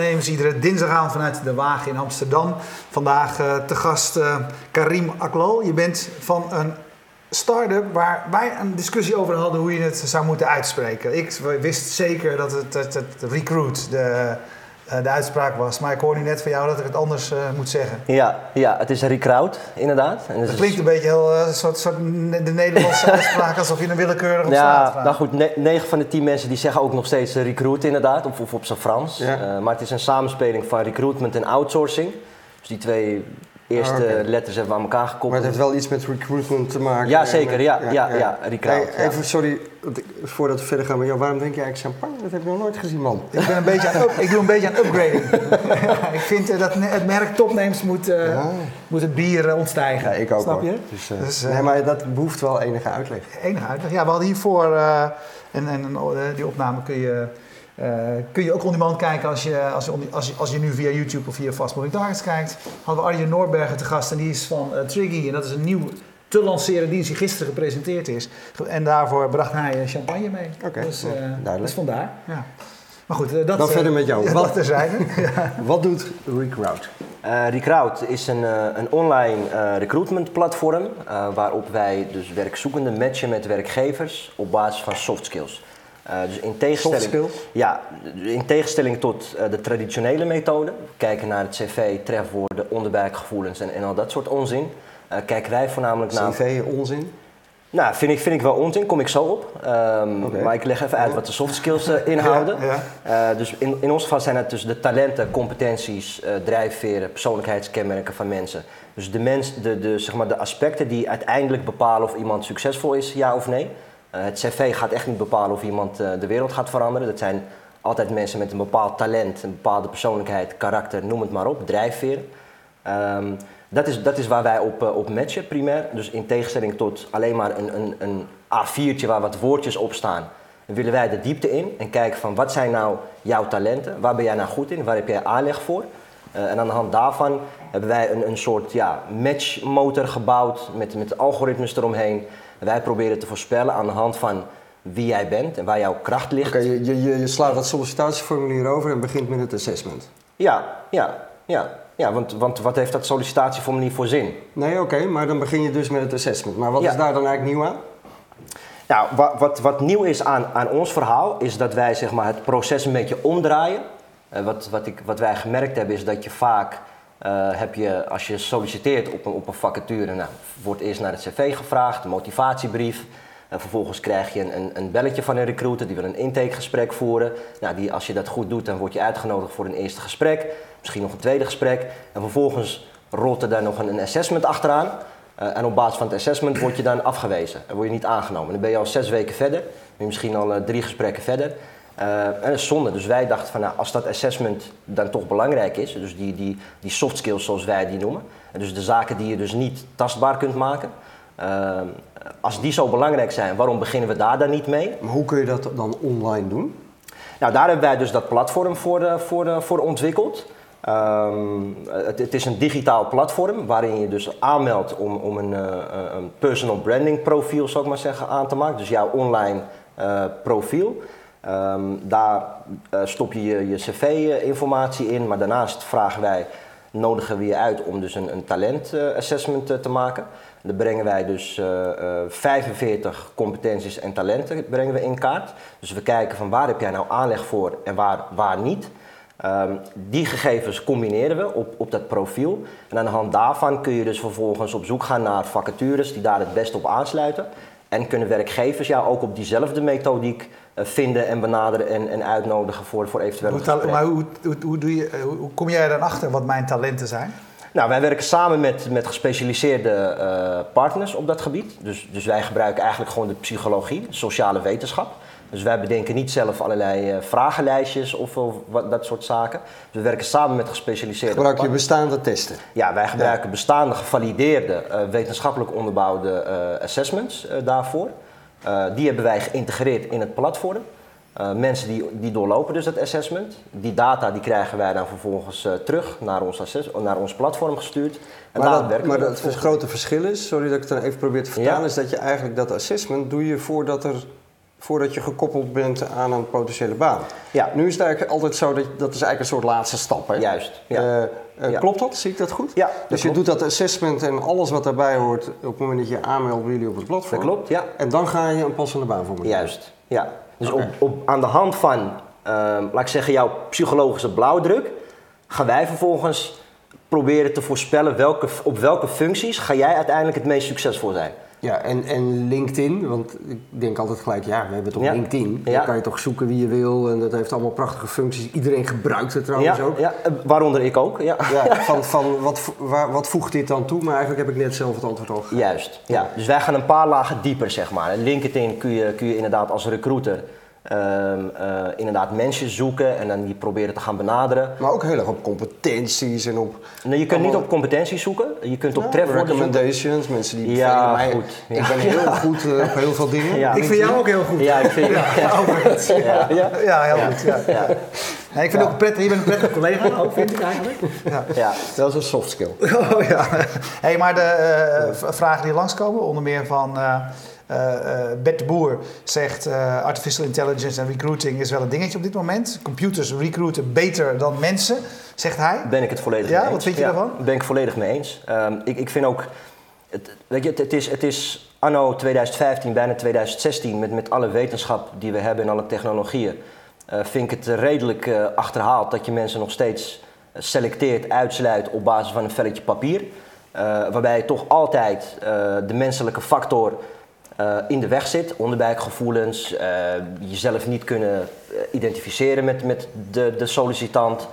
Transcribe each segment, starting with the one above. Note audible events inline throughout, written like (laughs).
Topnames. Iedere dinsdagavond vanuit de Wagen in Amsterdam. Vandaag uh, te gast uh, Karim Aklal. Je bent van een start-up waar wij een discussie over hadden hoe je het zou moeten uitspreken. Ik wist zeker dat het, het, het recruit, de de uitspraak was. Maar ik hoor nu net van jou dat ik het anders uh, moet zeggen. Ja, ja, het is recruit, inderdaad. En het klinkt een beetje heel uh, soort, soort de Nederlandse (laughs) uitspraak alsof je een willekeurige op ja, Nou goed, 9 van de 10 mensen die zeggen ook nog steeds recruit inderdaad, of, of op zijn Frans. Ja. maar het is een samenspeling van recruitment en outsourcing. Dus die twee eerste ah, letters hebben we aan elkaar gekoppeld. Maar het heeft wel iets met recruitment te maken. Ja, zeker. Ja, ja, ja, ja, recruit, even, sorry, voordat we verder gaan met jou. Waarom drink je eigenlijk champagne? Dat heb ik nog nooit gezien, man. Ik, ben een beetje aan (laughs) ik doe een beetje aan upgrading. (laughs) ik vind uh, dat het merk Topnames moet, uh, moet het bier ontstijgen. Ja, ik ook Snap je? Dus, dus, nee, maar dat behoeft wel enige uitleg. Enige uitleg. Ja, we hadden hiervoor, en, en die opname kun je... Uh, kun je ook on demand kijken als je, als, je, als, je, als je nu via YouTube of via Fast Moving Targets kijkt. Hadden we Arjen Noorbergen te gast en die is van uh, Triggy. En dat is een nieuw te lanceren dienst die gisteren gepresenteerd is. En daarvoor bracht hij champagne mee. Oké, okay, dus, uh, duidelijk. Dus vandaar. Ja. Maar goed, dat, Dan verder met jou. (laughs) Wat, er zijn. (laughs) ja. Wat doet Recruit? Uh, Recruit is een, uh, een online uh, recruitment platform waarop wij dus werkzoekenden matchen met werkgevers op basis van soft skills. Uh, dus in tegenstelling, ja, in tegenstelling tot uh, de traditionele methode, kijken naar het cv, trefwoorden, onderbuikgevoelens en, en al dat soort onzin, uh, kijken wij voornamelijk naar... CV onzin? Nou, vind ik, vind ik wel onzin, kom ik zo op. Um, okay. Maar ik leg even uit wat de soft skills inhouden. ja, ja. dus in, in ons geval zijn het dus de talenten, competenties, drijfveren, persoonlijkheidskenmerken van mensen. Dus de, mens, de, de, zeg maar de aspecten die uiteindelijk bepalen of iemand succesvol is, ja of nee. Uh, het cv gaat echt niet bepalen of iemand uh, de wereld gaat veranderen. Dat zijn altijd mensen met een bepaald talent, een bepaalde persoonlijkheid, karakter, noem het maar op, drijfveren. Um, dat, is, dat is waar wij op, uh, op matchen primair. Dus in tegenstelling tot alleen maar een, een, een A4'tje waar wat woordjes op staan, willen wij de diepte in en kijken van wat zijn nou jouw talenten, waar ben jij nou goed in, waar heb jij aanleg voor. en aan de hand daarvan hebben wij een, een soort ja, matchmotor gebouwd met, met algoritmes eromheen wij proberen te voorspellen aan de hand van wie jij bent en waar jouw kracht ligt. Oké, je, je, je slaat dat sollicitatieformulier over en begint met het assessment. Ja, ja, ja. Ja, want, want wat heeft dat sollicitatieformulier voor zin? Nee, oké, maar dan begin je dus met het assessment. Maar wat is daar dan eigenlijk nieuw aan? Nou, wat, wat, wat nieuw is aan, aan ons verhaal, is dat wij zeg maar, het proces een beetje omdraaien. Uh, wat, wat, ik, wat wij gemerkt hebben, is dat je vaak uh, heb je, als je solliciteert op een, op een vacature, nou, wordt eerst naar het cv gevraagd, een motivatiebrief. En vervolgens krijg je een, een, belletje van een recruiter, die wil een intakegesprek voeren. Nou, die, als je dat goed doet, dan word je uitgenodigd voor een eerste gesprek, misschien nog een tweede gesprek. En vervolgens rolt er daar nog een, een assessment achteraan. Uh, en op basis van het assessment word je dan afgewezen en word je niet aangenomen. Dan ben je al zes weken verder, ben misschien al drie gesprekken verder. Uh, en dat is zonde. Dus wij dachten van nou, als dat assessment dan toch belangrijk is, dus die, die, die soft skills zoals wij die noemen, en dus de zaken die je dus niet tastbaar kunt maken, uh, als die zo belangrijk zijn, waarom beginnen we daar dan niet mee? Maar hoe kun je dat dan online doen? Nou, daar hebben wij dus dat platform voor, voor, voor ontwikkeld. Um, het, het, is een digitaal platform waarin je dus aanmeldt om, om een, een personal branding profiel, zou ik maar zeggen, aan te maken. Dus jouw online profiel. Um, daar uh, stop je je, je cv-informatie in, maar daarnaast vragen wij, nodigen we je uit om dus een, een talentassessment uh, te maken. Dan brengen wij dus uh, 45 competenties en talenten brengen we in kaart. Dus we kijken van waar heb jij nou aanleg voor en waar, waar niet. Um, die gegevens combineren we op, op dat profiel. En aan de hand daarvan kun je dus vervolgens op zoek gaan naar vacatures die daar het best op aansluiten. En kunnen werkgevers jou ook op diezelfde methodiek vinden en benaderen en, en uitnodigen voor, voor eventuele hoe, Maar hoe, hoe, hoe, doe je, eh, hoe kom jij dan achter wat mijn talenten zijn? Nou, wij werken samen met, met gespecialiseerde uh, partners op dat gebied. Dus, dus wij gebruiken eigenlijk gewoon de psychologie, de sociale wetenschap. Dus wij bedenken niet zelf allerlei uh, vragenlijstjes of, of wat, dat soort zaken. Dus we werken samen met gespecialiseerde Gebruik je bestaande testen? Ja, wij gebruiken bestaande, gevalideerde, uh, wetenschappelijk onderbouwde uh, assessments daarvoor. Die hebben wij geïntegreerd in het platform. mensen die, die doorlopen dus het assessment. Die data die krijgen wij dan vervolgens terug naar ons, assess, naar ons platform gestuurd. En maar dat, maar het grote verschil is, sorry dat ik het dan even probeer te vertalen, ja. is dat je eigenlijk dat assessment doe je voordat er voordat je gekoppeld bent aan een potentiële baan. Ja. Nu is het eigenlijk altijd zo dat dat is eigenlijk een soort laatste stap. Hè? Juist. Ja. Uh, uh, Klopt dat? Zie ik dat goed? Ja. Dus je doet dat assessment en alles wat daarbij hoort op het moment dat je aanmeldt bij jullie op het platform. Dat klopt, ja. En dan ga je een passende baan voor Juist. Ja. Dus okay. op, op, aan de hand van, uh, laat ik zeggen, jouw psychologische blauwdruk, gaan wij vervolgens proberen te voorspellen welke, op welke functies ga jij uiteindelijk het meest succesvol zijn. Ja, en, en LinkedIn, want ik denk altijd gelijk, ja, we hebben toch Ja. LinkedIn. Ja. Dan kan je toch zoeken wie je wil en dat heeft allemaal prachtige functies. Iedereen gebruikt het trouwens ja, ook. ja, eh, waaronder ik ook. Ja. Ja, van, van wat, waar, wat voegt dit dan toe? Maar eigenlijk heb ik net zelf het antwoord al gegeven. Juist. Ja. Dus wij gaan een paar lagen dieper, zeg maar. LinkedIn kun je, kun je inderdaad als recruiter ehm, eh, inderdaad mensen zoeken en dan die proberen te gaan benaderen. Maar ook heel erg op competenties en op Nee, je kunt niet op competenties zoeken, je kunt op ja, trefwoorden zoeken. recommendations, mensen die Ja, mij. goed. Ik ben heel goed eh, op heel veel (laughs) dingen. Ja. Ik vind jou ook heel goed. Ja, ik vind ja. (laughs) Ja, Ja. ja heel goed. Ja. Ja. Ik vind ook prettig, je bent een prettige collega, ook vind ik eigenlijk. Ja. Ja. Dat is een soft skill. Oh, ja. (laughs) Hey, maar de eh, vragen die langskomen, onder meer van Bert de Boer zegt eh, artificial intelligence en recruiting is wel een dingetje op dit moment. Computers recruiten beter dan mensen, zegt hij. Ben ik het volledig Ja, mee eens. wat vind je daarvan? Ben ik volledig mee eens. Ehm, ik, ik vind ook, het, weet je, het, is, het is anno 2015, bijna 2016, met, met alle wetenschap die we hebben en alle technologieën, eh, vind ik het redelijk eh, achterhaald dat je mensen nog steeds selecteert, uitsluit op basis van een velletje papier. Eh, waarbij je toch altijd eh, de menselijke factor eh, in de weg zit. Onderbuikgevoelens, eh, jezelf niet kunnen eh, identificeren met, met de, de sollicitant.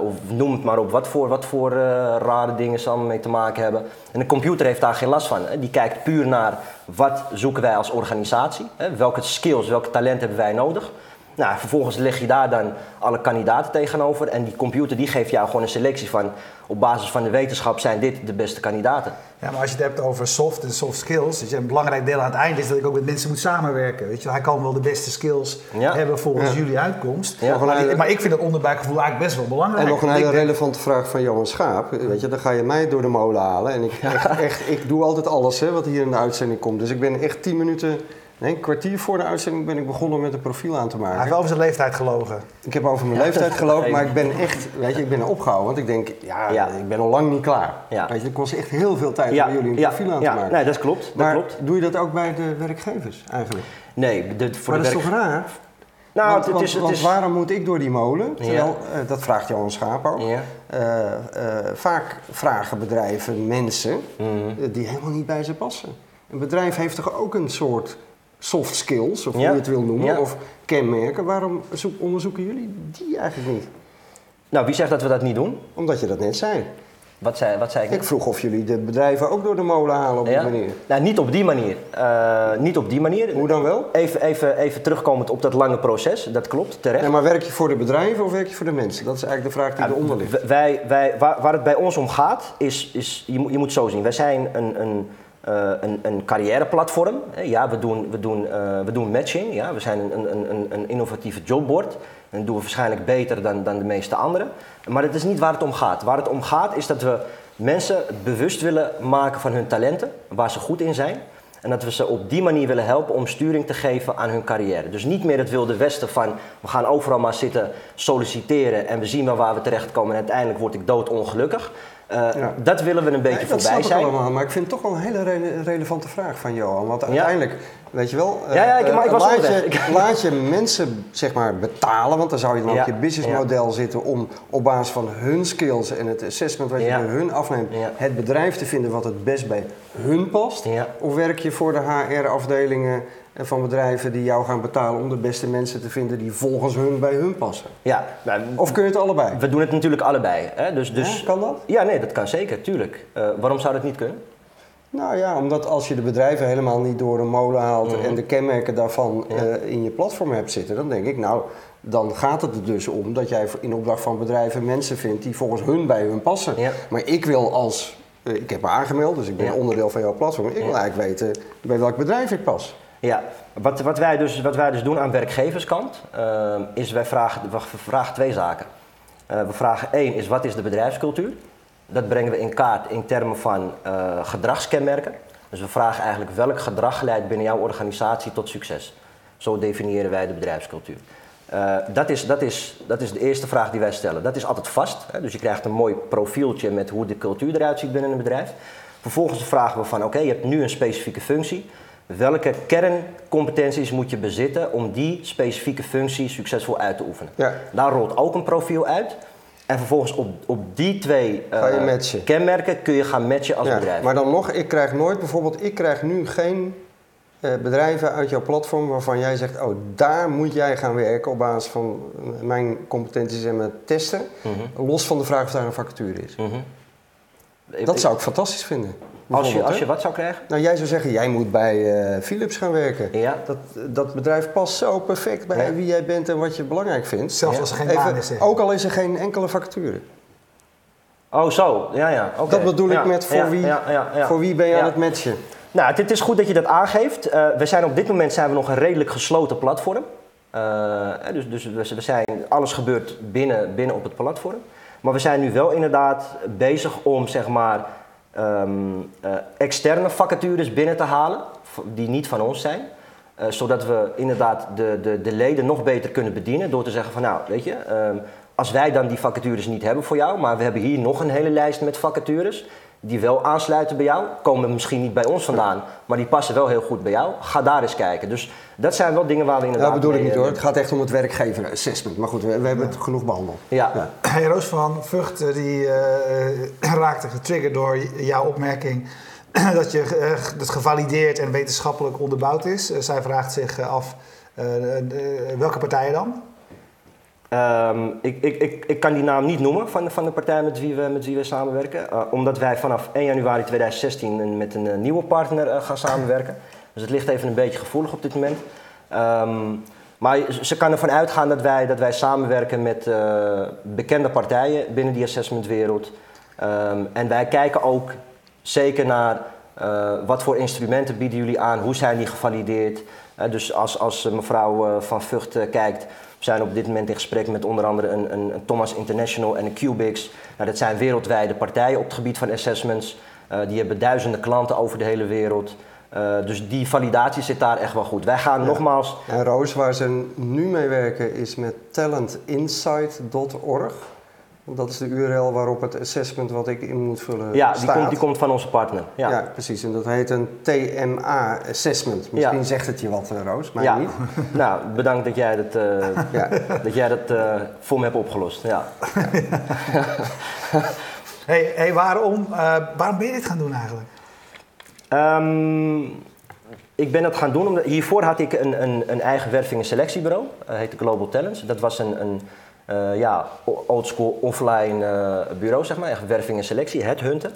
of noem het maar op, wat voor, wat voor rare dingen ze allemaal mee te maken hebben. En de computer heeft daar geen last van. Die kijkt puur naar wat zoeken wij als organisatie. Hè. Welke skills, welke talent hebben wij nodig. Nou, vervolgens leg je daar dan alle kandidaten tegenover. En die computer die geeft jou gewoon een selectie van... op basis van de wetenschap zijn dit de beste kandidaten. Ja, maar als je het hebt over soft en soft skills, dus een belangrijk deel aan het eind is dat ik ook met mensen moet samenwerken. Weet je, hij kan wel de beste skills Ja. hebben volgens Ja. jullie uitkomst. Ja. Maar, ik vind dat onderbuikgevoel eigenlijk best wel belangrijk. En nog een hele denk- relevante vraag van Johan Schaap. Weet je, dan ga je mij door de molen halen. En ik, (laughs) echt, echt, ik doe altijd alles hè, wat hier in de uitzending komt. Dus ik ben echt tien minuten, nee, een kwartier voor de uitzending ben ik begonnen met een profiel aan te Hij heeft maken. wel over zijn leeftijd gelogen. Ik heb over mijn leeftijd gelopen, maar ik ben (laughs) echt, weet je, ik ben opgehouden. Want ik denk, ja, Ja. ik ben al lang niet klaar. Ja. Weet je, het kost echt heel veel tijd om jullie een ja, profiel aan ja, te maken. Nee, dat klopt. Dat maar klopt. doe je dat ook bij de werkgevers eigenlijk? Nee, de, voor maar de dat is toch raar? Nou, want, het, want- is, het want is... waarom moet ik door die molen? Terwijl, eh, dat vraagt Johan Schaap ook. Ja. Eh, eh, vaak vragen bedrijven mensen Mhm. die helemaal niet bij ze passen. Een bedrijf heeft toch ook een soort soft skills, of hoe je het wil noemen, of kenmerken. Waarom zoek- onderzoeken jullie die eigenlijk niet? Nou, wie zegt dat we dat niet doen? Omdat je dat net zei. Wat zei, wat zei ik? Ik vroeg of jullie de bedrijven ook door de molen halen op die Ja? manier. Nou, niet op die manier. Eh, niet op die manier. Hoe dan wel? Even, even, even terugkomend op dat lange proces, dat klopt, terecht. Maar werk je voor de bedrijven of werk je voor de mensen? Dat is eigenlijk de vraag die Ja, eronder ligt. Wij, wij, waar, waar het bij ons om gaat, is, is je, moet, je moet zo zien. Wij zijn een, een, eh, een, een carrièreplatform. Ja, we doen, we, doen, eh, we doen matching. Ja. We zijn een, een, een, innovatieve jobboard. En doen we waarschijnlijk beter dan, dan de meeste anderen. Maar dat is niet waar het om gaat. Waar het om gaat is dat we mensen bewust willen maken van hun talenten, waar ze goed in zijn. En dat we ze op die manier willen helpen om sturing te geven aan hun carrière. Dus niet meer het wilde westen van we gaan overal maar zitten solliciteren en we zien wel waar we terechtkomen en uiteindelijk word ik doodongelukkig. Eh, Ja. Dat willen we een beetje Nee, dat voorbij snap ik zijn. allemaal, maar ik vind het toch wel een hele rele- relevante vraag van Johan. Want uiteindelijk, weet je wel, eh, Ja, ja, ik- maar ik was laat, je, laat je mensen zeg maar betalen, want dan zou je dan op je businessmodel zitten om op basis van hun skills en het assessment wat je bij hun afneemt, het bedrijf te vinden wat het best bij hun past. Of werk je voor de HR-afdelingen van bedrijven die jou gaan betalen om de beste mensen te vinden die volgens hun bij hun passen? Ja, nou, Of kun je het allebei? we doen het natuurlijk allebei. Hè? Dus, dus, Ja, kan dat? Ja, nee, dat kan zeker, tuurlijk. Eh, waarom zou dat niet kunnen? Nou ja, omdat als je de bedrijven helemaal niet door een molen haalt Mhm. en de kenmerken daarvan Ja. eh, in je platform hebt zitten, dan denk ik, nou, dan gaat het er dus om dat jij in opdracht van bedrijven mensen vindt die volgens hun bij hun passen. Ja. Maar ik wil als, eh, ik heb me aangemeld, dus ik ben Ja. onderdeel van jouw platform, ik wil eigenlijk weten bij welk bedrijf ik pas. Ja, wat, wat, wij dus, wat wij dus doen aan werkgeverskant, eh, is wij vragen, we vragen twee zaken. Eh, we vragen één is wat is de bedrijfscultuur? Dat brengen we in kaart in termen van eh, gedragskenmerken. Dus we vragen eigenlijk welk gedrag leidt binnen jouw organisatie tot succes. Zo definiëren wij de bedrijfscultuur. Dat, is, dat, is, dat is de eerste vraag die wij stellen. Dat is altijd vast. Hè? Dus je krijgt een mooi profieltje met hoe de cultuur eruit ziet binnen een bedrijf. Vervolgens vragen we van oké, je hebt nu een specifieke functie. Welke kerncompetenties moet je bezitten om die specifieke functie succesvol uit te oefenen? Ja. Daar rolt ook een profiel uit. En vervolgens op, op die twee uh, kenmerken kun je gaan matchen als ja, bedrijf. Maar dan nog, ik krijg nooit bijvoorbeeld, ik krijg nu geen uh, bedrijven uit jouw platform waarvan jij zegt, oh daar moet jij gaan werken op basis van mijn competenties en mijn testen. Mhm. Los van de vraag of daar een vacature is. Mm Dat zou ik fantastisch vinden. Als je, als je wat zou krijgen? Nou, jij zou zeggen, jij moet bij uh, Philips gaan werken. Ja. Dat, dat bedrijf past zo perfect bij wie jij bent en wat je belangrijk vindt. Zelfs als er geen baan is. Ook al is er geen enkele vacature. Oh, zo. Ja, ja. Okay. Dat bedoel ik met voor, wie, voor wie ben je aan het matchen. Nou, het, is goed dat je dat aangeeft. Uh, we zijn op dit moment zijn we nog een redelijk gesloten platform. Uh, dus dus we, zijn, alles gebeurt binnen, binnen op het platform. Maar we zijn nu wel inderdaad bezig om zeg maar um, externe vacatures binnen te halen, die niet van ons zijn. Uh, zodat we inderdaad de, de, de leden nog beter kunnen bedienen door te zeggen van nou, weet je, um, als wij dan die vacatures niet hebben voor jou, maar we hebben hier nog een hele lijst met vacatures die wel aansluiten bij jou, komen misschien niet bij ons vandaan, maar die passen wel heel goed bij jou. Ga daar eens kijken. Dus dat zijn wel dingen waar we inderdaad. Dat bedoel ik niet hoor. Het gaat echt om het werkgever-assessment. Maar goed, we, we hebben het genoeg behandeld. Ja. ja. Hey, Roos van Vught eh, die uh, raakte getriggerd door jouw opmerking (clears throat) dat je uh, dat gevalideerd en wetenschappelijk onderbouwd is. zij vraagt zich af welke partijen dan? Um, ik, ik, ik, ik, kan die naam niet noemen van, van de partij met wie we, met wie we samenwerken. Uh, omdat wij vanaf 1 januari 2016 met een, nieuwe partner uh, gaan samenwerken. Dus het ligt even een beetje gevoelig op dit moment. Um, maar ze kan ervan uitgaan dat wij, dat wij samenwerken met bekende partijen binnen die assessmentwereld. Um, en wij kijken ook zeker naar wat voor instrumenten bieden jullie aan, hoe zijn die gevalideerd. dus als, als mevrouw Van Vught kijkt we zijn op dit moment in gesprek met onder andere een, een, een Thomas International en een Cubix. Nou, dat zijn wereldwijde partijen op het gebied van assessments. Uh, die hebben duizenden klanten over de hele wereld. Uh, dus die validatie zit daar echt wel goed. Wij gaan nogmaals. En Roos, waar ze nu mee werken, is met talentinsight.org. Dat is de URL waarop het assessment wat ik in moet vullen Ja, die komt, die komt van onze partner. Ja. ja. precies. En dat heet een TMA assessment. Misschien zegt het je wat, eh, Roos, maar ja. niet. (laughs) nou, bedankt dat jij dat, uh, ja. (laughs) dat, jij dat uh, voor me hebt opgelost. Ja. (laughs) hey, hey, waarom, waarom ben je dit gaan doen eigenlijk? Um, ik ben dat gaan doen omdat hiervoor had ik een, een, een eigen werving- en selectiebureau. Dat heette Global Talents. Dat was een, een uh, ja, oldschool offline uh, bureau, zeg maar, werving en selectie, het hunten.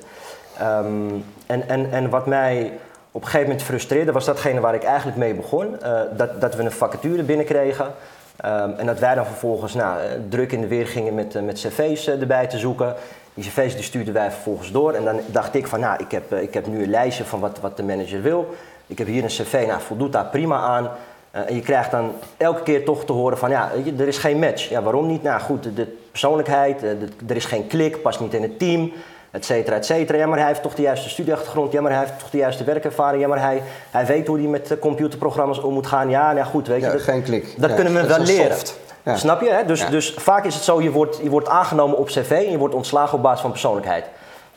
Um, en, en, en wat mij op een gegeven moment frustreerde, was datgene waar ik eigenlijk mee begon. Uh, dat, dat we een vacature binnenkregen. Um, en dat wij dan vervolgens nou, druk in de weer gingen met, met cv's erbij te zoeken. Die cv's die stuurden wij vervolgens door. En dan dacht ik van, nou, ik heb, ik heb nu een lijstje van wat, wat de manager wil. Ik heb hier een cv, nou, voldoet daar prima aan. Uh, en je krijgt dan elke keer toch te horen van ja, er is geen match. Ja, waarom niet? Nou goed, de, persoonlijkheid, de, er is geen klik, past niet in het team, et cetera, et cetera. Ja, maar hij heeft toch de juiste studieachtergrond, ja, maar hij heeft toch de juiste werkervaring, ja, maar hij, hij weet hoe hij met computerprogramma's om moet gaan. Ja, nou goed, weet je. dat, geen klik. Dat kunnen we wel leren. Snap je? Hè? Dus, dus vaak is het zo, je wordt, je wordt aangenomen op cv en je wordt ontslagen op basis van persoonlijkheid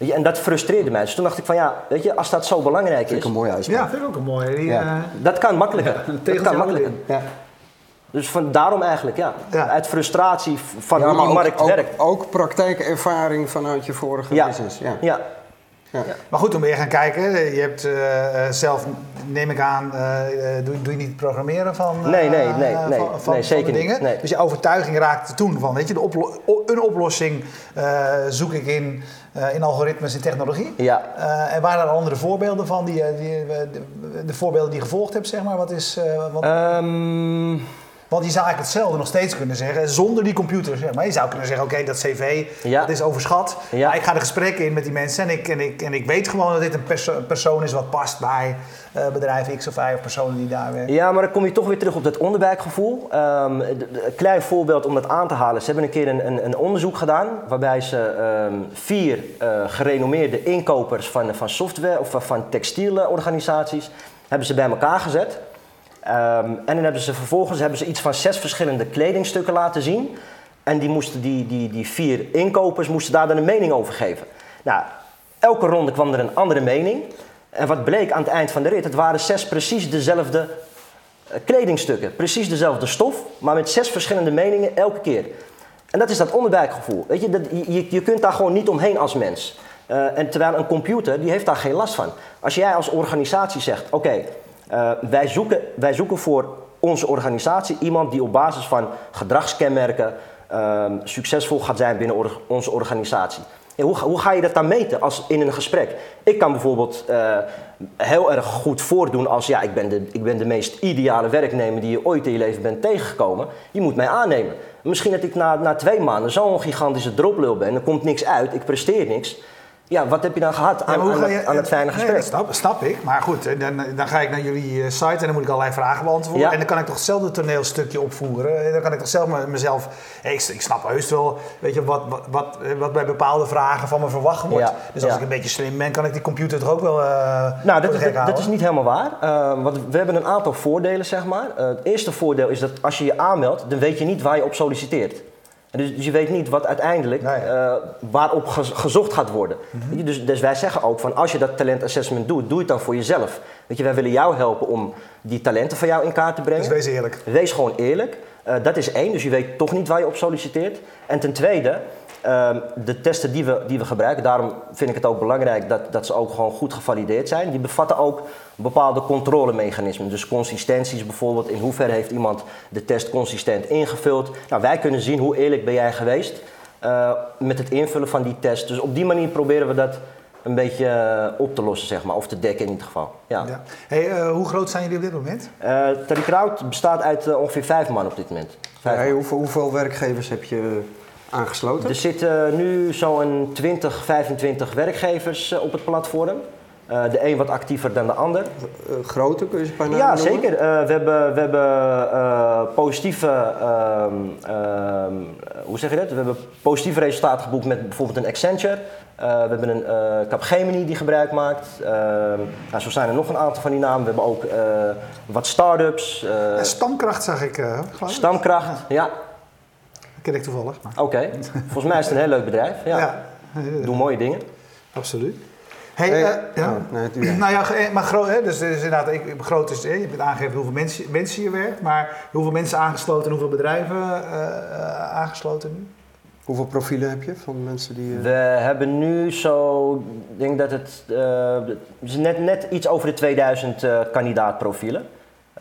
en dat frustreerde mij. Dus toen dacht ik van ja, weet je, als dat zo belangrijk is... Vind ik een mooie uitspraak. Ja, vind ik ook een mooie. ja. uh, dat kan makkelijker. Ja, dat kan makkelijker. Ja. Dus van, daarom eigenlijk, ja. Uit frustratie van hoe die markt werkt. Ook praktijkervaring vanuit je vorige business. Ja. ja. Ja. Maar goed, om weer gaan kijken. Je hebt uh, zelf, neem ik aan, uh, doe, doe, je niet programmeren van, uh, nee, nee, nee, nee, van, van, nee, zeker dingen. Nee. Dus je overtuiging raakte toen van, weet je, de oplo een oplossing zoek ik in, in algoritmes en technologie. Ja. en waren er andere voorbeelden van, die, die de, de, voorbeelden die je gevolgd hebt, zeg maar? Wat is... Wat... Um... Want je zou eigenlijk hetzelfde nog steeds kunnen zeggen zonder die computer. Zeg maar je zou kunnen zeggen, oké, dat cv dat is overschat. Ja. Maar ik ga de gesprekken in met die mensen en ik, en ik, en ik weet gewoon dat dit een perso persoon is wat past bij uh, bedrijf X of Y of personen die daar werken. Ja, maar dan kom je toch weer terug op dat onderbuikgevoel. Um, een klein voorbeeld om dat aan te halen. Ze hebben een keer een, een, een onderzoek gedaan waarbij ze um, vier uh, gerenommeerde inkopers van, van software of van textielorganisaties hebben ze bij elkaar gezet. Ehm, en dan hebben ze vervolgens hebben ze iets van zes verschillende kledingstukken laten zien. En die, moesten, die, die, die vier inkopers moesten daar dan een mening over geven. Nou, elke ronde kwam er een andere mening. En wat bleek aan het eind van de rit, het waren zes precies dezelfde eh, kledingstukken. Precies dezelfde stof, maar met zes verschillende meningen elke keer. En dat is dat onderbuikgevoel. Weet je, dat, je, je kunt daar gewoon niet omheen als mens. Uh, en terwijl een computer, die heeft daar geen last van. Als jij als organisatie zegt, oké, uh, wij, zoeken, wij zoeken voor onze organisatie iemand die op basis van gedragskenmerken uh, succesvol gaat zijn binnen onze organisatie. hoe, hoe, ga je dat dan meten als in een gesprek? Ik kan bijvoorbeeld uh, heel erg goed voordoen als ja, ik ben, de, ik ben de meest ideale werknemer die je ooit in je leven bent tegengekomen. Je moet mij aannemen. Misschien dat ik na, na twee maanden zo'n gigantische droplul ben, er komt niks uit, ik presteer niks. Ja, wat heb je dan gehad aan, aan, het, aan het fijne gesprek? Nee, snap, ik. Maar goed, dan, dan ga ik naar jullie eh, site en dan moet ik allerlei vragen beantwoorden. En dan kan ik toch hetzelfde toneelstukje opvoeren. En dan kan ik toch zelf mezelf... Ik, ik snap heus wel, weet je, wat, wat, wat, wat bij bepaalde vragen van me verwacht wordt. dus als ik een beetje slim ben, kan ik die computer toch ook wel uh, Nou, dat, dat, dat, is niet helemaal waar. Uh, want we hebben een aantal voordelen, zeg maar. het eerste voordeel is dat als je je aanmeldt, dan weet je niet waar je op solliciteert. Dus, dus, je weet niet wat uiteindelijk uh, waarop gezocht gaat worden. Mhm. dus, dus, wij zeggen ook van als je dat talentassessment doet, doe het dan voor jezelf. Weet je, wij willen jou helpen om die talenten van jou in kaart te brengen. Dus wees eerlijk. Wees gewoon eerlijk. Uh, dat is één, dus je weet toch niet waar je op solliciteert. En ten tweede, uh, de testen die we, die we gebruiken, daarom vind ik het ook belangrijk dat, dat ze ook gewoon goed gevalideerd zijn. Die bevatten ook bepaalde controlemechanismen. Dus consistenties bijvoorbeeld, in hoeverre heeft iemand de test consistent ingevuld. Nou, wij kunnen zien hoe eerlijk ben jij geweest uh, met het invullen van die test. Dus op die manier proberen we dat een beetje uh, op te lossen, zeg maar, of te dekken in ieder geval. Ja. ja. Hey, uh, hoe groot zijn jullie op dit moment? Uh, Teddy Kraut bestaat uit ongeveer vijf man op dit moment. Hey, hoeveel, hoeveel werkgevers heb je aangesloten? Er zitten nu zo'n 20, 25 werkgevers op het platform. Uh, de een wat actiever dan de ander. Uh, grote, kun je ze een Ja, zeker. Uh, we hebben, we hebben positieve, ehm, ehm, hoe zeg je dat? We hebben positieve resultaten geboekt met bijvoorbeeld een Accenture. we hebben een Capgemini die gebruik maakt. Ehm, nou, zo zijn er nog een aantal van die namen. We hebben ook wat start-ups. Stamkracht zag ik. Stamkracht, ja. Ken ik toevallig. Oké. Volgens mij is het een heel leuk bedrijf. Ja. ja. Doen mooie dingen. Absoluut. Hey, uh, ja. Oh, nee, nou ja, eh, maar groot, hè, dus, dus inderdaad, ik, groot is, je hebt aangegeven hoeveel mensen, mensen je werkt, maar hoeveel mensen aangesloten en hoeveel bedrijven uh, aangesloten nu? Hoeveel profielen heb je van mensen die... We hebben nu zo, ik denk dat het, uh, net, net iets over de 2000 kandidaatprofielen.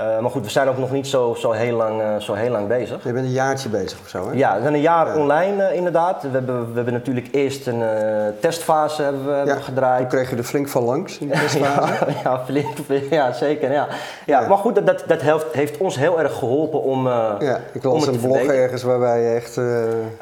Uh, maar goed, we zijn ook nog niet zo, zo, heel, lang, uh, zo heel lang bezig. Je bent een jaartje bezig of zo, hè? Ja, we zijn een jaar online uh, inderdaad. We hebben, we hebben natuurlijk eerst een testfase hebben we, ja, gedraaid. Toen kreeg je er flink van langs in die (laughs) testfase. (laughs) ja, ja, flink, ja, zeker. Ja. Ja, Maar goed, dat, dat, dat helpt, heeft ons heel erg geholpen om Ja, ik las een blog ergens waarbij je echt...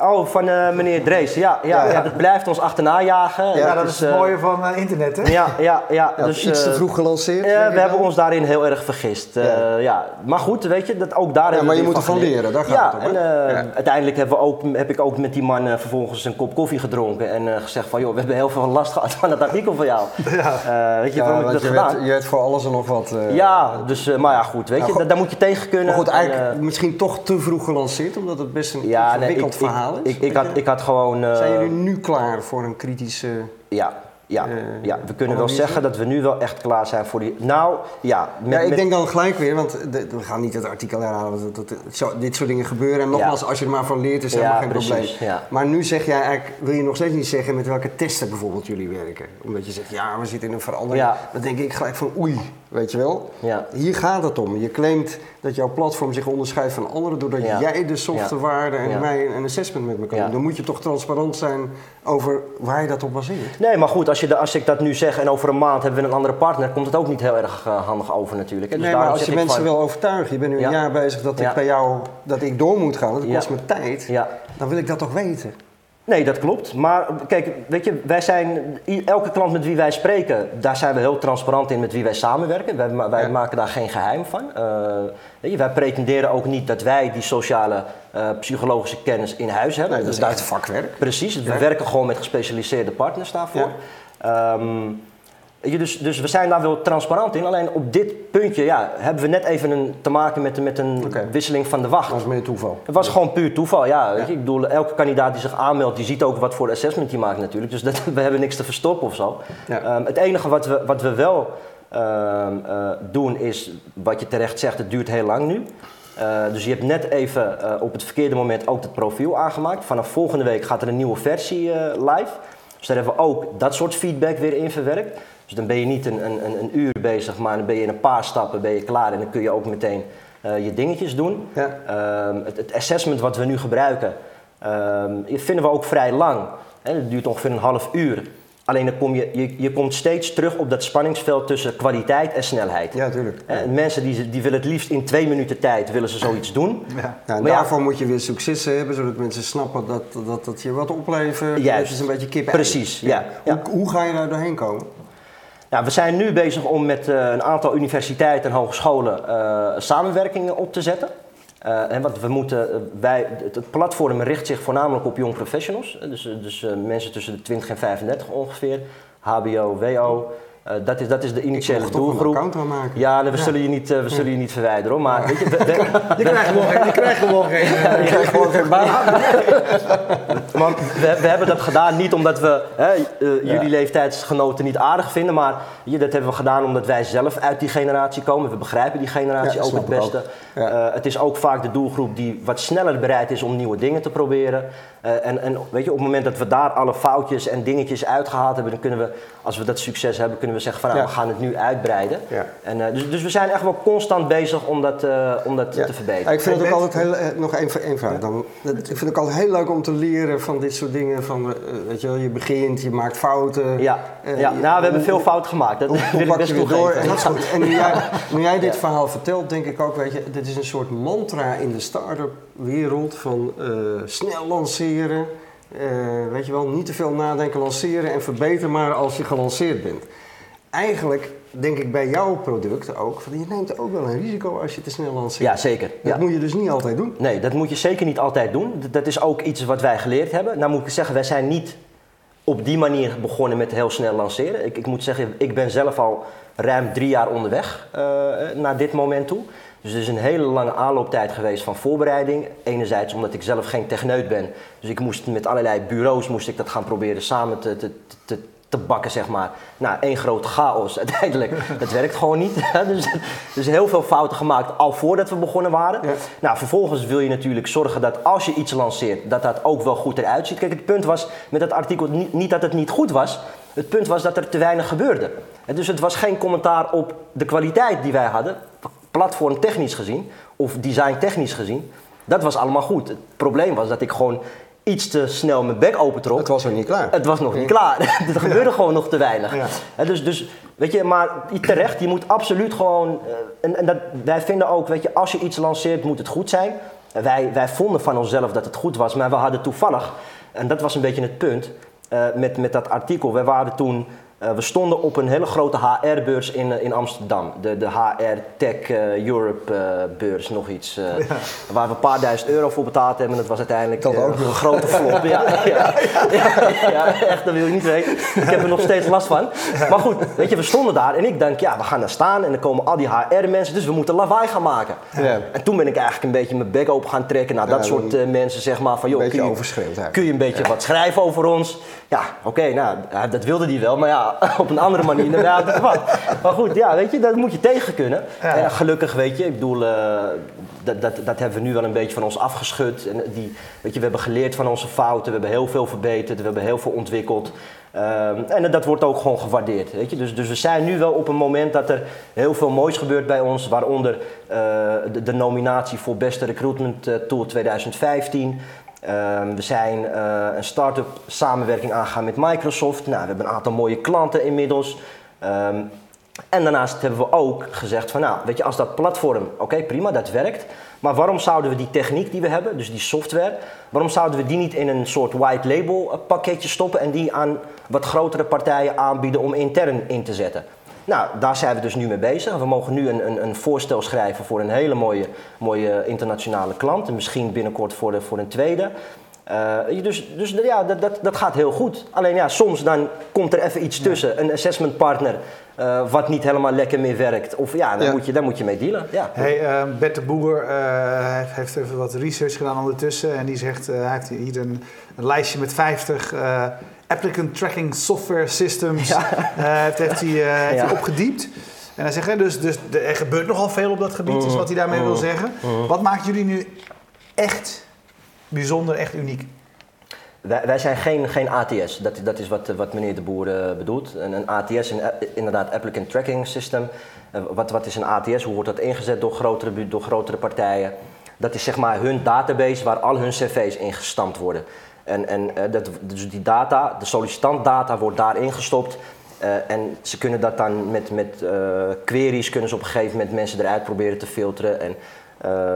Oh, van meneer Drees. Ja, ja, ja, dat blijft ons achterna jagen. Ja, dat, is het mooie van internet, hè? Ja, ja, ja. dus, iets te vroeg gelanceerd. Ja, we hebben ons daarin heel erg vergist. Uh, ja, maar goed, weet je, dat ook daar ja, maar je moet ervan leren, daar gaat ja, het om. En, uh, ja. uiteindelijk hebben we ook, heb ik ook met die man uh, vervolgens een kop koffie gedronken en uh, gezegd van joh, we hebben heel veel last gehad van dat artikel van jou. (laughs) Ja. weet je, waarom heb ik dat je gedaan? Je werd voor alles en nog wat. ja, dus, maar ja goed, weet je, goed, daar moet je tegen kunnen. Maar goed, eigenlijk en, misschien toch te vroeg gelanceerd, omdat het best een ja, ingewikkeld nee, ik, verhaal is. Ik, ik, had, ik had gewoon... Zijn jullie nu klaar voor een kritische... Ja, ja, uh, ja, we kunnen wel zeggen dat we nu wel echt klaar zijn voor die. Nou, ja. Met, ja ik denk dan gelijk weer, want de, we gaan niet het artikel herhalen. Dat, dit soort dingen gebeuren. En nogmaals, ja. als je er maar van leert, is helemaal ja, geen precies, probleem. Maar nu zeg jij eigenlijk, wil je nog steeds niet zeggen met welke testen bijvoorbeeld jullie werken? Omdat je zegt, ja, we zitten in een verandering. Dan denk ik gelijk van, oei, weet je wel. Hier gaat het om. Je claimt dat jouw platform zich onderscheidt van anderen doordat jij de softwarewaarde en mij een assessment met me kan doen. Dan moet je toch transparant zijn over waar je dat op baseert. Nee, maar goed, als, je de, als ik dat nu zeg en over een maand hebben we een andere partner, komt het ook niet heel erg uh, handig over natuurlijk. Dus nee, maar als je mensen van... wil overtuigen, je bent nu een jaar bezig dat ik bij jou, dat ik door moet gaan, dat kost me tijd, dan wil ik dat toch weten. Nee, dat klopt. Maar kijk, weet je, wij zijn, elke klant met wie wij spreken, daar zijn we heel transparant in met wie wij samenwerken. Wij, wij ja. maken daar geen geheim van. Uh, weet je, wij pretenderen ook niet dat wij die sociale uh, psychologische kennis in huis hebben. Nee, dat is echt vakwerk. Precies, we werken gewoon met gespecialiseerde partners daarvoor. Ja. Um, dus, dus we zijn daar wel transparant in. Alleen op dit puntje ja, hebben we net even een, te maken met, met een wisseling van de wacht. Dat was meer toeval. Het was gewoon puur toeval, ja. Ik bedoel, elke kandidaat die zich aanmeldt, die ziet ook wat voor assessment hij maakt natuurlijk. Dus dat, (laughs) we hebben niks te verstoppen of zo. Ehm, het enige wat we, wat we wel ehm, eh, doen is, wat je terecht zegt, het duurt heel lang nu. Uh, dus je hebt net even uh, op het verkeerde moment ook het profiel aangemaakt. Vanaf volgende week gaat er een nieuwe versie live. Dus daar hebben we ook dat soort feedback weer in verwerkt. Dus dan ben je niet een, een, een uur bezig, maar dan ben je in een paar stappen ben je klaar en dan kun je ook meteen uh, je dingetjes doen. Ja. Um, het, het, assessment wat we nu gebruiken um, vinden we ook vrij lang. Hè? Het duurt ongeveer een half uur. Alleen dan kom je, je, je komt steeds terug op dat spanningsveld tussen kwaliteit en snelheid. Ja, tuurlijk. En mensen die, die willen het liefst in twee minuten tijd willen ze zoiets doen. Ja. en daarvoor moet je weer successen hebben, zodat mensen snappen dat dat, dat je wat oplevert. Juist. Dat is een beetje kip Precies, ja. Hoe, hoe, ga je daar doorheen komen? Ja, we zijn nu bezig om met uh, een aantal universiteiten en hogescholen uh, samenwerkingen op te zetten. Uh, en wat we moeten, wij, het, platform richt zich voornamelijk op jong professionals. Dus, dus mensen tussen de 20 en 35 ongeveer. HBO, WO. Uh, dat, is, dat is de initiële doelgroep. maken. Ja, we, Zullen, je niet, uh, we zullen je niet verwijderen hoor. Maar weet je, (laughs) krijgt gewoon geen, je krijgt gewoon geen, je krijgt gewoon (laughs) geen baan. (laughs) maar we, we, hebben dat gedaan niet omdat we hè, jullie leeftijdsgenoten niet aardig vinden. Maar je, dat hebben we gedaan omdat wij zelf uit die generatie komen. We begrijpen die generatie ook het beste. Ook. het is ook vaak de doelgroep die wat sneller bereid is om nieuwe dingen te proberen. en, en weet je, op het moment dat we daar alle foutjes en dingetjes uitgehaald hebben, dan kunnen we, als we dat succes hebben, kunnen we we zeggen van nou, we gaan het nu uitbreiden. Ja. En, uh, dus, dus we zijn echt wel constant bezig om dat, uh, om dat te verbeteren. ik vind het ook altijd heel, uh, nog één één vraag dan. Ik vind het ook altijd heel leuk om te leren van dit soort dingen. Van, weet je wel, je begint, je maakt fouten. Ja, ja. nou we hebben veel fouten gemaakt. Dat hoe, (laughs) wil ik best weer door. En, en nu, jij, (laughs) nu jij dit verhaal vertelt, denk ik ook, weet je, dit is een soort mantra in de start-up wereld van snel lanceren. weet je wel, niet te veel nadenken, lanceren en verbeter maar als je gelanceerd bent eigenlijk denk ik bij jouw product ook, van je neemt ook wel een risico als je te snel lanceert. Ja, zeker. Dat moet je dus niet altijd doen. Nee, dat moet je zeker niet altijd doen. Dat is ook iets wat wij geleerd hebben. Nou moet ik zeggen, wij zijn niet op die manier begonnen met heel snel lanceren. Ik, ik moet zeggen, ik ben zelf al ruim drie jaar onderweg uh, naar dit moment toe. Dus het is een hele lange aanlooptijd geweest van voorbereiding. Enerzijds omdat ik zelf geen techneut ben. Dus ik moest met allerlei bureaus moest ik dat gaan proberen samen te, te, te, te bakken, zeg maar. Nou, één grote chaos (laughs) uiteindelijk. Dat werkt gewoon niet. dus, dus heel veel fouten gemaakt al voordat we begonnen waren. Nou, vervolgens wil je natuurlijk zorgen dat als je iets lanceert, dat dat ook wel goed eruit ziet. Kijk, het punt was met dat artikel niet, niet dat het niet goed was. Het punt was dat er te weinig gebeurde. Dus het was geen commentaar op de kwaliteit die wij hadden, platform technisch gezien, of design technisch gezien. Dat was allemaal goed. Het probleem was dat ik gewoon iets te snel mijn bek opentrok. Het was nog niet klaar. Het was nog niet klaar. (laughs) er gebeurde gewoon nog te weinig. Ja. dus, dus, weet je, maar terecht, je moet absoluut gewoon... Eh, en, en dat, wij vinden ook, weet je, als je iets lanceert, moet het goed zijn. Wij, wij vonden van onszelf dat het goed was, maar we hadden toevallig... En dat was een beetje het punt uh, met, met dat artikel. Wij waren toen uh, we stonden op een hele grote HR-beurs in, uh, in Amsterdam. De, de HR Tech uh, Europe beurs, nog iets. Ja. Waar we een paar duizend euro voor betaald hebben. En dat was uiteindelijk dat ook een grote flop. (laughs) ja, ja, ja, echt, dat wil je niet weten. Ik heb er nog steeds last van. Maar goed, weet je, we stonden daar en ik denk, ja, we gaan daar staan. En dan komen al die HR-mensen, dus we moeten lawaai gaan maken. En toen ben ik eigenlijk een beetje mijn bek open gaan trekken naar dat soort mensen, zeg maar. Van, joh, kun je, kun je een beetje wat schrijven over ons? Ja, oké, nou, dat wilde die wel. Maar ja, (laughs) op een andere manier inderdaad. (laughs) Maar goed, ja, weet je, dat moet je tegen kunnen. Ja. gelukkig, weet je, ik bedoel, uh, dat, dat, dat hebben we nu wel een beetje van ons afgeschud. En die, weet je, we hebben geleerd van onze fouten, we hebben heel veel verbeterd, we hebben heel veel ontwikkeld. Um, en dat wordt ook gewoon gewaardeerd. Weet je? Dus, dus we zijn nu wel op een moment dat er heel veel moois gebeurt bij ons, waaronder uh, de, de, nominatie voor Beste Recruitment Tool 2015. Um, we zijn uh, een start-up samenwerking aangegaan met Microsoft. Nou, we hebben een aantal mooie klanten inmiddels. Um, en daarnaast hebben we ook gezegd van nou, weet je, als dat platform, oké prima, dat werkt. Maar waarom zouden we die techniek die we hebben, dus die software, waarom zouden we die niet in een soort white label eh, pakketje stoppen en die aan wat grotere partijen aanbieden om intern in te zetten? Nou, daar zijn we dus nu mee bezig. We mogen nu een, een, een voorstel schrijven voor een hele mooie, mooie internationale klant. En misschien binnenkort voor, de, voor een tweede. Uh, dus dus ja, dat, dat, dat gaat heel goed. Alleen ja, soms dan komt er even iets tussen. Een assessment partner uh, wat niet helemaal lekker meer werkt. Of ja, daar, Moet, je, daar moet je mee dealen. Ja. Hey, uh, Bert de Boer heeft even wat research gedaan ondertussen. En die zegt, hij heeft hier een, een, lijstje met 50 applicant tracking software systems. Ja. heeft, heeft, hij, heeft hij opgediept. En hij zegt, dus, dus er gebeurt nogal veel op dat gebied, is wat hij daarmee wil zeggen. Wat maakt jullie nu echt bijzonder, echt uniek? Wij, wij, zijn geen, geen ATS, dat, dat is wat, wat meneer de Boer uh, bedoelt. Een, een ATS, een, inderdaad Applicant Tracking System. Wat, wat is een ATS, hoe wordt dat ingezet door grotere, door grotere partijen? Dat is zeg maar hun database waar al hun cv's in gestampt worden. En, en uh, dat, dus die data, de sollicitantdata wordt daarin gestopt. en ze kunnen dat dan met, met queries, kunnen ze op een gegeven moment mensen eruit proberen te filteren. En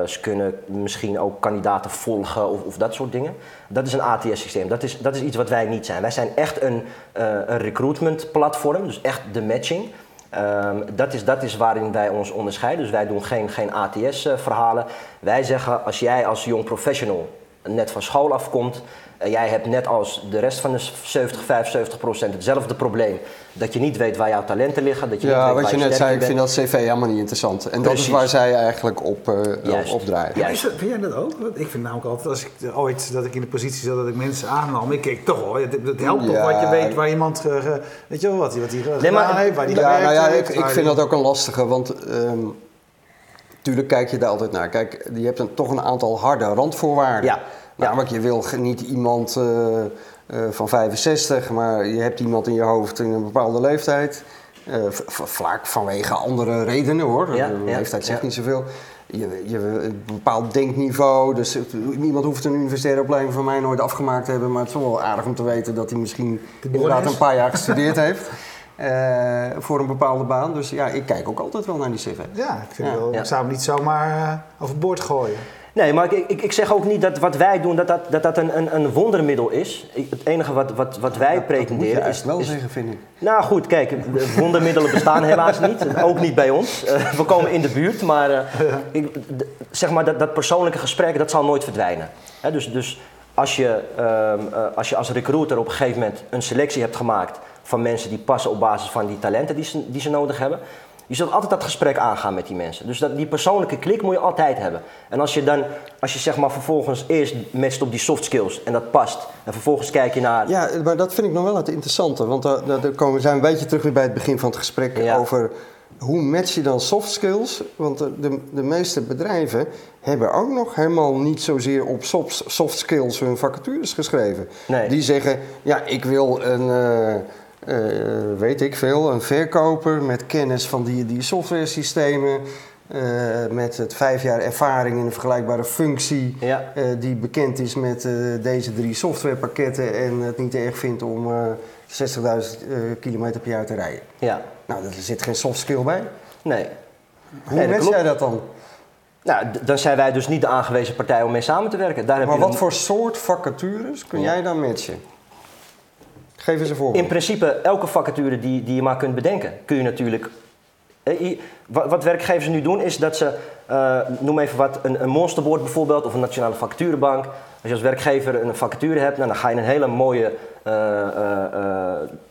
ze kunnen misschien ook kandidaten volgen of, of, dat soort dingen. Dat is een ATS-systeem. Dat is, dat is iets wat wij niet zijn. Wij zijn echt een, een recruitment platform, dus echt de matching. Um, dat, is, dat is waarin wij ons onderscheiden. Dus wij doen geen, geen ATS-verhalen. Wij zeggen als jij als jong professional net van school afkomt eh, jij hebt net als de rest van de 70, 75 procent hetzelfde probleem. Dat je niet weet waar jouw talenten liggen. Dat je ja, niet weet wat je net zei, ik vind dat cv helemaal niet interessant. En dat is waar zij eigenlijk op, uh, op draaien. Ja, vind jij dat ook? Ik vind namelijk altijd, als ik ooit dat ik in de positie zat dat ik mensen aannam, ik keek toch hoor, het, helpt toch wat je weet waar iemand, uh, weet je wel, wat, wat hij nee, maar, heeft, waar die ja, nou ja, ik, ik vind dat ook een lastige, want... Um, Tuurlijk kijk je daar altijd naar. Kijk, je hebt een, toch een aantal harde randvoorwaarden. Ja. Namelijk, je wil niet iemand uh, uh, van 65, maar je hebt iemand in je hoofd in een bepaalde leeftijd. Uh, vaak vanwege andere redenen hoor. Ja, de leeftijd zegt niet zoveel. Je, je, een bepaald denkniveau. Dus niemand hoeft een universitaire opleiding van mij nooit afgemaakt te hebben. Maar het is wel aardig om te weten dat hij misschien inderdaad een paar jaar gestudeerd (laughs) heeft. Uh, voor een bepaalde baan. Dus ja, ik kijk ook altijd wel naar die cv. Ja, ik, vind ja. Wel, ik zou hem niet zomaar uh, overboord gooien. Nee, maar ik, ik, ik, zeg ook niet dat wat wij doen, dat dat, dat, dat een, een, een wondermiddel is. Het enige wat, wat, wat wij dat, pretenderen dat is... wel zeggen, vind ik. Nou goed, kijk, wondermiddelen bestaan helaas niet. Ook niet bij ons. Uh, we komen in de buurt, maar, uh, ik, zeg maar dat, dat persoonlijke gesprek, dat zal nooit verdwijnen. He, dus, dus als, je, uh, als je als recruiter op een gegeven moment een selectie hebt gemaakt van mensen die passen op basis van die talenten die ze, die ze nodig hebben je zult altijd dat gesprek aangaan met die mensen. Dus dat, die persoonlijke klik moet je altijd hebben. En als je dan, als je zeg maar vervolgens eerst matcht op die soft skills en dat past. En vervolgens kijk je naar... Ja, maar dat vind ik nog wel het interessante. Want daar, daar komen we zijn een beetje terug weer bij het begin van het gesprek over... Hoe match je dan soft skills? Want de, de, de, meeste bedrijven hebben ook nog helemaal niet zozeer op soft, soft skills hun vacatures geschreven. Nee. Die zeggen, ja, ik wil een... Uh, weet ik veel, een verkoper met kennis van die, die software systemen. Uh, met het vijf jaar ervaring in een vergelijkbare functie, ja. uh, die bekend is met deze drie softwarepakketten en het niet erg vindt om 60.000 kilometer per jaar te rijden. Ja. Nou, er zit geen soft skill bij. Nee. Hoe nee, match jij dat dan? Nou, dan zijn wij dus niet de aangewezen partij om mee samen te werken. Daar maar wat voor soort vacatures kun jij dan matchen? Geef eens een. In principe, elke vacature die, die je maar kunt bedenken, kun je natuurlijk. Eh, wat, werkgevers nu doen is dat ze, uh, noem even wat, een, een monsterboard bijvoorbeeld of een nationale vacaturebank. Als je als werkgever een vacature hebt, nou, dan ga je een hele mooie, uh,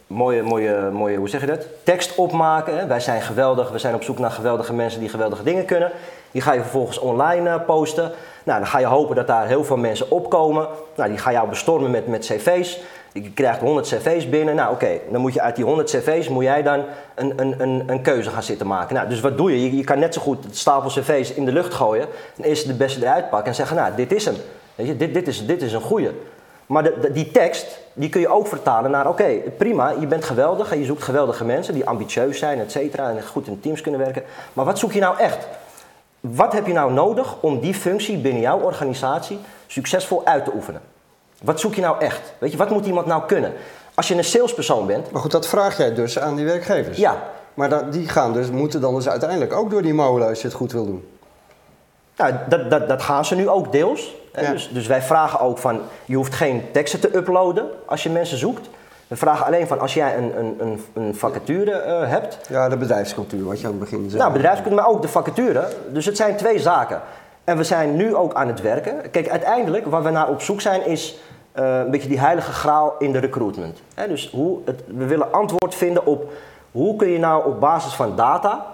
mooie, mooie, mooie, hoe zeg je dat? Tekst opmaken. Wij zijn geweldig, we zijn op zoek naar geweldige mensen die geweldige dingen kunnen. Die ga je vervolgens online posten. Nou, dan ga je hopen dat daar heel veel mensen opkomen. Nou, die ga jou bestormen met, met cv's. Je krijgt 100 cv's binnen. Nou oké, dan moet je uit die 100 cv's moet jij dan een, een, een, een keuze gaan zitten maken. Nou, dus wat doe je? je? kan net zo goed stapel cv's in de lucht gooien. En eerst de beste eruit pakken en zeggen, nou dit is hem. Weet je, dit, dit, is, dit is een goede. Maar de, die tekst, die kun je ook vertalen naar, oké, prima, je bent geweldig en je zoekt geweldige mensen die ambitieus zijn, et cetera, en goed in teams kunnen werken. Maar wat zoek je nou echt? Wat heb je nou nodig om die functie binnen jouw organisatie succesvol uit te oefenen? Wat zoek je nou echt? Weet je, wat moet iemand nou kunnen? Als je een salespersoon bent. Maar goed, dat vraag jij dus aan die werkgevers. Ja. Maar dat, die gaan dus, moeten dan dus uiteindelijk ook door die molen als je het goed wil doen. Nou, dat, dat, dat gaan ze nu ook deels. Ja. Dus, dus wij vragen ook van, je hoeft geen teksten te uploaden als je mensen zoekt. We vragen alleen van als jij een, een, een, een vacature uh, hebt. Ja, de bedrijfscultuur, wat je aan het begin zei. Nou, bedrijfscultuur, maar ook de vacature. Dus het zijn twee zaken. En we zijn nu ook aan het werken. Kijk, uiteindelijk waar we naar op zoek zijn is uh, een beetje die heilige graal in de recruitment. dus hoe het, we willen antwoord vinden op hoe kun je nou op basis van data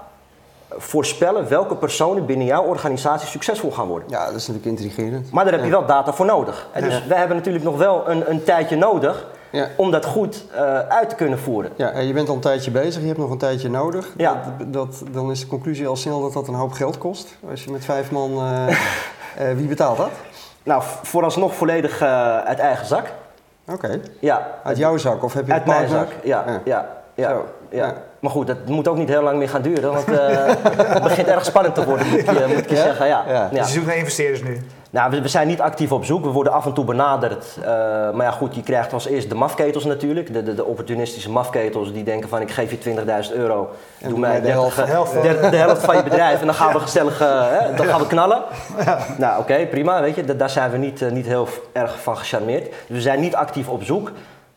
voorspellen welke personen binnen jouw organisatie succesvol gaan worden. Ja, dat is natuurlijk intrigerend. Maar daar heb je wel data voor nodig. Dus we hebben natuurlijk nog wel een, een tijdje nodig ja. om dat goed uh, uit te kunnen voeren. Ja, je bent al een tijdje bezig, je hebt nog een tijdje nodig. Ja. Dat, dat, dan is de conclusie al snel dat dat een hoop geld kost. Als je met vijf man, uh, uh, (laughs) wie betaalt dat? Nou, vooralsnog volledig uit eigen zak. Oké. Ja. Uit jouw zak of heb je Uit mijn zak, ja. ja. ja. ja. ja. Maar goed, dat moet ook niet heel lang meer gaan duren, want (laughs) het begint erg spannend te worden, moet, je, moet ik zeggen. Ja. Ja. Dus je zoekt naar investeerders nu? Nou, we, zijn niet actief op zoek. We worden af en toe benaderd. Uh, maar ja, goed, je krijgt als eerst de mafketels natuurlijk. De, de, de opportunistische mafketels die denken van ik geef je 20.000 euro. En doe mij de, helft, de, de, helft van je bedrijf en dan gaan we (laughs) gezellig uh, hè, dan gaan we knallen. Ja. Nou, oké, prima. Weet je, daar zijn we niet, uh, niet heel erg van gecharmeerd. Dus we zijn niet actief op zoek.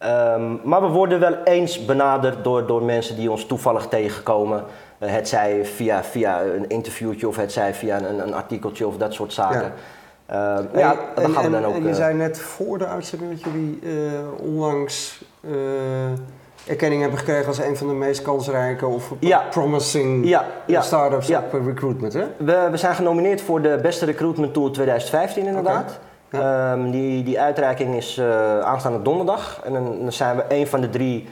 Um, maar we worden wel eens benaderd door, door mensen die ons toevallig tegenkomen. het zij via, via een interviewtje of het zij via een, een artikeltje of dat soort zaken. Ja. Uh, ja, dan gaan we dan ook... En je eh, zei net voor de uitzending dat jullie uh, onlangs erkenning hebben gekregen als een van de meest kansrijke of promising ja, ja, startups op recruitment. Hè? We, we zijn genomineerd voor de beste recruitment tool 2015 inderdaad. Um, die, die uitreiking is uh, aanstaande donderdag. En dan, dan, zijn we een van de drie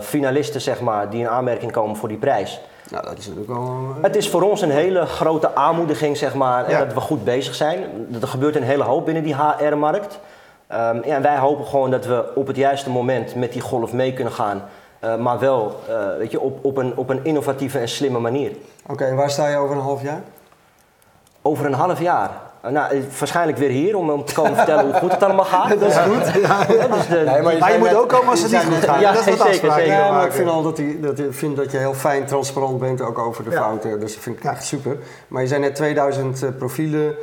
finalisten zeg maar, die in aanmerking komen voor die prijs. Nou, dat is natuurlijk wel... Eh, het is voor ons een hele grote aanmoediging, zeg maar, dat we goed bezig zijn. Er gebeurt een hele hoop binnen die HR-markt. Um, ehm, en wij hopen gewoon dat we op het juiste moment met die golf mee kunnen gaan. Uh, maar wel uh, weet je, op, op, een, op een innovatieve en slimme manier. Oké, en waar sta je over een half jaar? Over een half jaar? Uh, nou, waarschijnlijk weer hier om, om te komen vertellen hoe goed het allemaal gaat. (laughs) dat is goed. Ja. dus de, nee, maar, je, maar je moet ook komen als het niet goed gaat. Ja, dat is zeker, zeker. Ja, maar ik vind al dat, die, dat, vind dat je heel fijn transparant bent, ook over de fouten. Dus dat vind ik echt super. Maar je zijn net 2000 profielen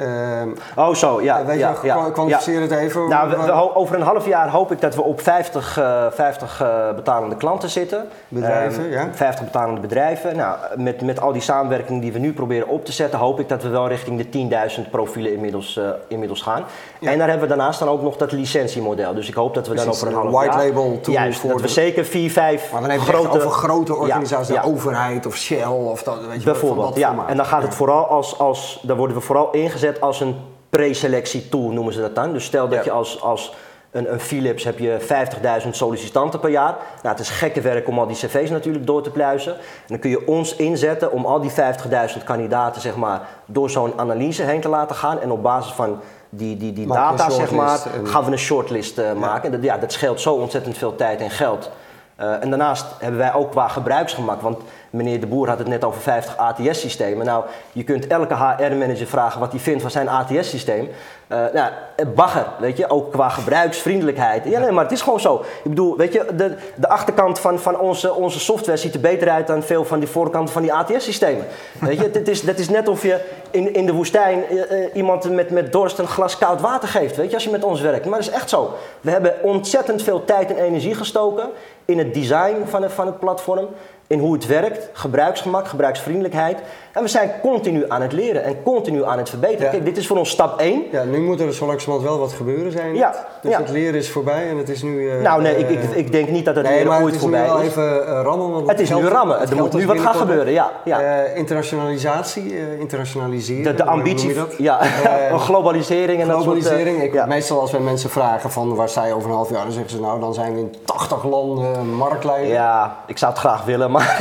Ehm, oh, zo, ja. Weet ja, je, ja, kwalificeer het even. Nou, we, over een half jaar hoop ik dat we op 50, uh, 50 uh, betalende klanten zitten. Bedrijven, um, ja. 50 betalende bedrijven. Nou, met, met al die samenwerking die we nu proberen op te zetten, hoop ik dat we wel richting de 10.000 profielen inmiddels, uh, inmiddels gaan. En daar hebben we daarnaast dan ook nog dat licentiemodel. Dus ik hoop dat we Precies, dan over een half white jaar... label tool Juist, dat we zeker 4, 5 Maar dan heb je grote... over grote organisaties, de overheid of Shell of dat, weet je Bijvoorbeeld, ja. En dan gaat het vooral als, als, dan worden we vooral ingezet als een preselectie tool noemen ze dat dan. Dus stel dat je als, als een, een, Philips heb je 50.000 sollicitanten per jaar. Nou, het is gekke werk om al die cv's natuurlijk door te pluizen. En dan kun je ons inzetten om al die 50.000 kandidaten zeg maar, door zo'n analyse heen te laten gaan. En op basis van die, die, die data zeg maar, gaan we een shortlist uh, maken. En dat, ja, dat scheelt zo ontzettend veel tijd en geld. Uh, en daarnaast hebben wij ook qua gebruiksgemak, want meneer De Boer had het net over 50 ATS-systemen. Nou, je kunt elke HR-manager vragen wat hij vindt van zijn ATS-systeem. Uh, nou, bagger, weet je, ook qua gebruiksvriendelijkheid. Ja, nee, maar het is gewoon zo. Ik bedoel, weet je, de, de achterkant van, van onze, onze software ziet er beter uit dan veel van die voorkanten van die ATS-systemen. Weet je, het is, dat is net of je in, in de woestijn uh, iemand met, met dorst een glas koud water geeft, weet je, als je met ons werkt. Maar dat is echt zo. We hebben ontzettend veel tijd en energie gestoken in het design van het, van het platform in hoe het werkt, gebruiksgemak, gebruiksvriendelijkheid. En we zijn continu aan het leren en continu aan het verbeteren. Kijk, dit is voor ons stap 1. Ja, nu moet er zo langzamerhand wel wat gebeuren zijn. Ja. Dus het leren is voorbij en het is nu... Uh, nou nee, ik, ik, ik, denk niet dat het nee, leren ooit voorbij is. het is nu wel even uh, rammen. Want het is nu rammen, er moet nu wat gaan gebeuren, ja. ja. Internationalisatie, internaaliseren. De, de ambitie, ja, (laughs) globalisering en globalisering. dat soort... meestal als wij mensen vragen van waar sta je over een half jaar, dan zeggen ze nou dan zijn we in 80 landen marktleider. Ja, ik zou het graag willen, maar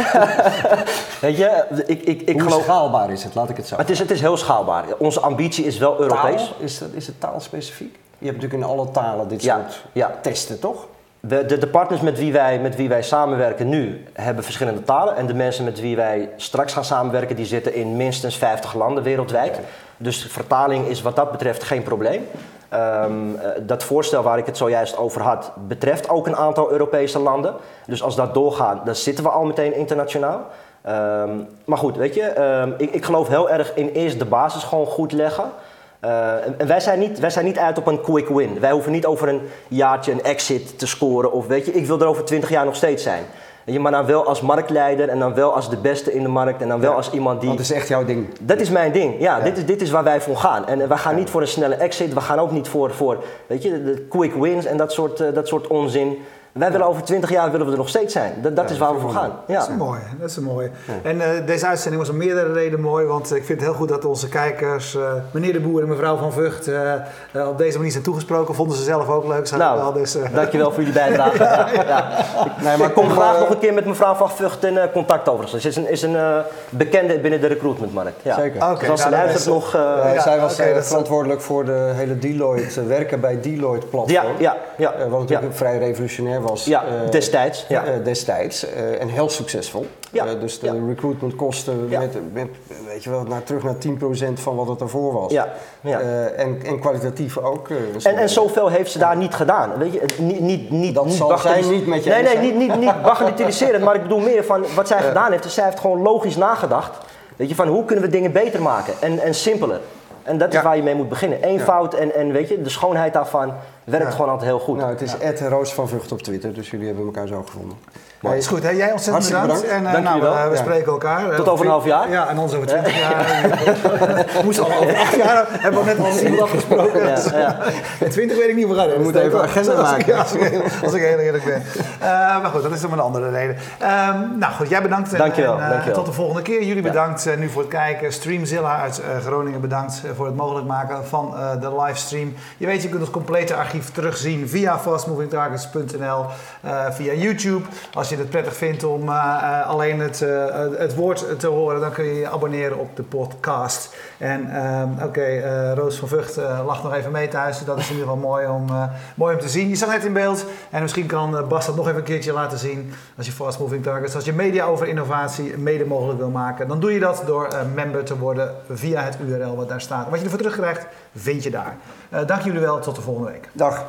(laughs) weet je, ik, ik, ik geloof... schaalbaar is het, laat ik het zo het is, het is heel schaalbaar. Onze ambitie is wel Europees. Taal? Is, dat, is het taalspecifiek? Je hebt natuurlijk in alle talen dit soort ja. testen, toch? De, de, de, partners met wie, wij, met wie wij samenwerken nu hebben verschillende talen. En de mensen met wie wij straks gaan samenwerken, die zitten in minstens 50 landen wereldwijd. Dus vertaling is wat dat betreft geen probleem. Um, dat voorstel waar ik het zojuist over had, betreft ook een aantal Europese landen. Dus als dat doorgaat, dan zitten we al meteen internationaal. Um, maar goed, weet je, um, ik, ik, geloof heel erg in eerst de basis gewoon goed leggen. Uh, en wij zijn, niet, wij zijn niet uit op een quick win. Wij hoeven niet over een jaartje een exit te scoren. Of weet je, ik wil er over 20 jaar nog steeds zijn. Je, maar dan wel als marktleider en dan wel als de beste in de markt en dan wel als iemand die... Dat is echt jouw ding. Dat is mijn ding, ja. Dit, is, dit is waar wij voor gaan. En wij gaan niet voor een snelle exit, we gaan ook niet voor, voor weet je, de quick wins en dat soort, uh, dat soort onzin. Wij willen over 20 jaar willen we er nog steeds zijn. Dat, dat is waar we voor gaan. Ja. Dat is mooi. Dat is mooi. En uh, deze uitzending was om meerdere redenen mooi. Want ik vind het heel goed dat onze kijkers, uh, meneer de Boer en mevrouw van Vught, uh, op deze manier zijn toegesproken. Vonden ze zelf ook leuk. Nou, wel, dus, dankjewel voor jullie bijdrage. (laughs) ja, ja. Nee, maar kom graag nog een keer met mevrouw van Vught in contact overigens. Ze is een, is een bekende binnen de recruitmentmarkt. Ja. Zeker. Okay, dus als ze nou, luistert nog... zij was okay, verantwoordelijk voor de hele Deloitte, werken bij Deloitte platform. Ja, ja, ja. wat natuurlijk vrij revolutionair was. Ja, uh, destijds. Ja. Uh, destijds. Uh, en heel succesvol. Ja. dus de ja. recruitmentkosten met, met, weet je wel, naar, terug naar 10% van wat het ervoor was. Ja. En, en kwalitatief ook. en, en zoveel heeft ze daar niet gedaan. Weet je, niet, niet, niet, dat niet zal zij niet met je Nee, nee, niet, niet, niet (laughs) maar ik bedoel meer van wat zij gedaan heeft. Dus zij heeft gewoon logisch nagedacht. Weet je, van hoe kunnen we dingen beter maken en, en simpeler. En dat is waar je mee moet beginnen. Eenvoud en, en weet je, de schoonheid daarvan werkt gewoon altijd heel goed. Nou, het is Ed Roos van Vught op Twitter, dus jullie hebben elkaar zo gevonden. Ja, is goed. Hè? Jij ontzettend bedankt. bedankt. En uh, nou, we, we spreken elkaar. Tot over een half jaar? Ja, en ons over twintig jaar. (laughs) we moesten al over acht jaar. Hebben we net al iemand afgesproken. Ja, ja. Twintig weet ik niet meer. We moeten even een agenda maken. (laughs) Als ik, heel eerlijk ben. Maar goed, dat is dan een andere reden. Um, nou goed, jij bedankt. Dankjewel. En. Tot de volgende keer. Jullie bedankt nu voor het kijken. Streamzilla uit Groningen bedankt voor het mogelijk maken van de livestream. Je weet, je kunt ons complete archief terugzien via fastmovingtargets.nl, via YouTube. Als je het prettig vindt om uh, alleen het, uh, het woord te horen, dan kun je je abonneren op de podcast. En oké, okay, uh, Roos van Vught lacht nog even mee thuis. Dat is in ieder geval mooi om, mooi om te zien. Je zag net in beeld. En misschien kan Bas dat nog even een keertje laten zien. Als je Fast Moving Targets, als je media over innovatie mede mogelijk wil maken, dan doe je dat door member te worden via het URL wat daar staat. Wat je ervoor terugkrijgt, vind je daar. dank jullie wel. Tot de volgende week. Dag.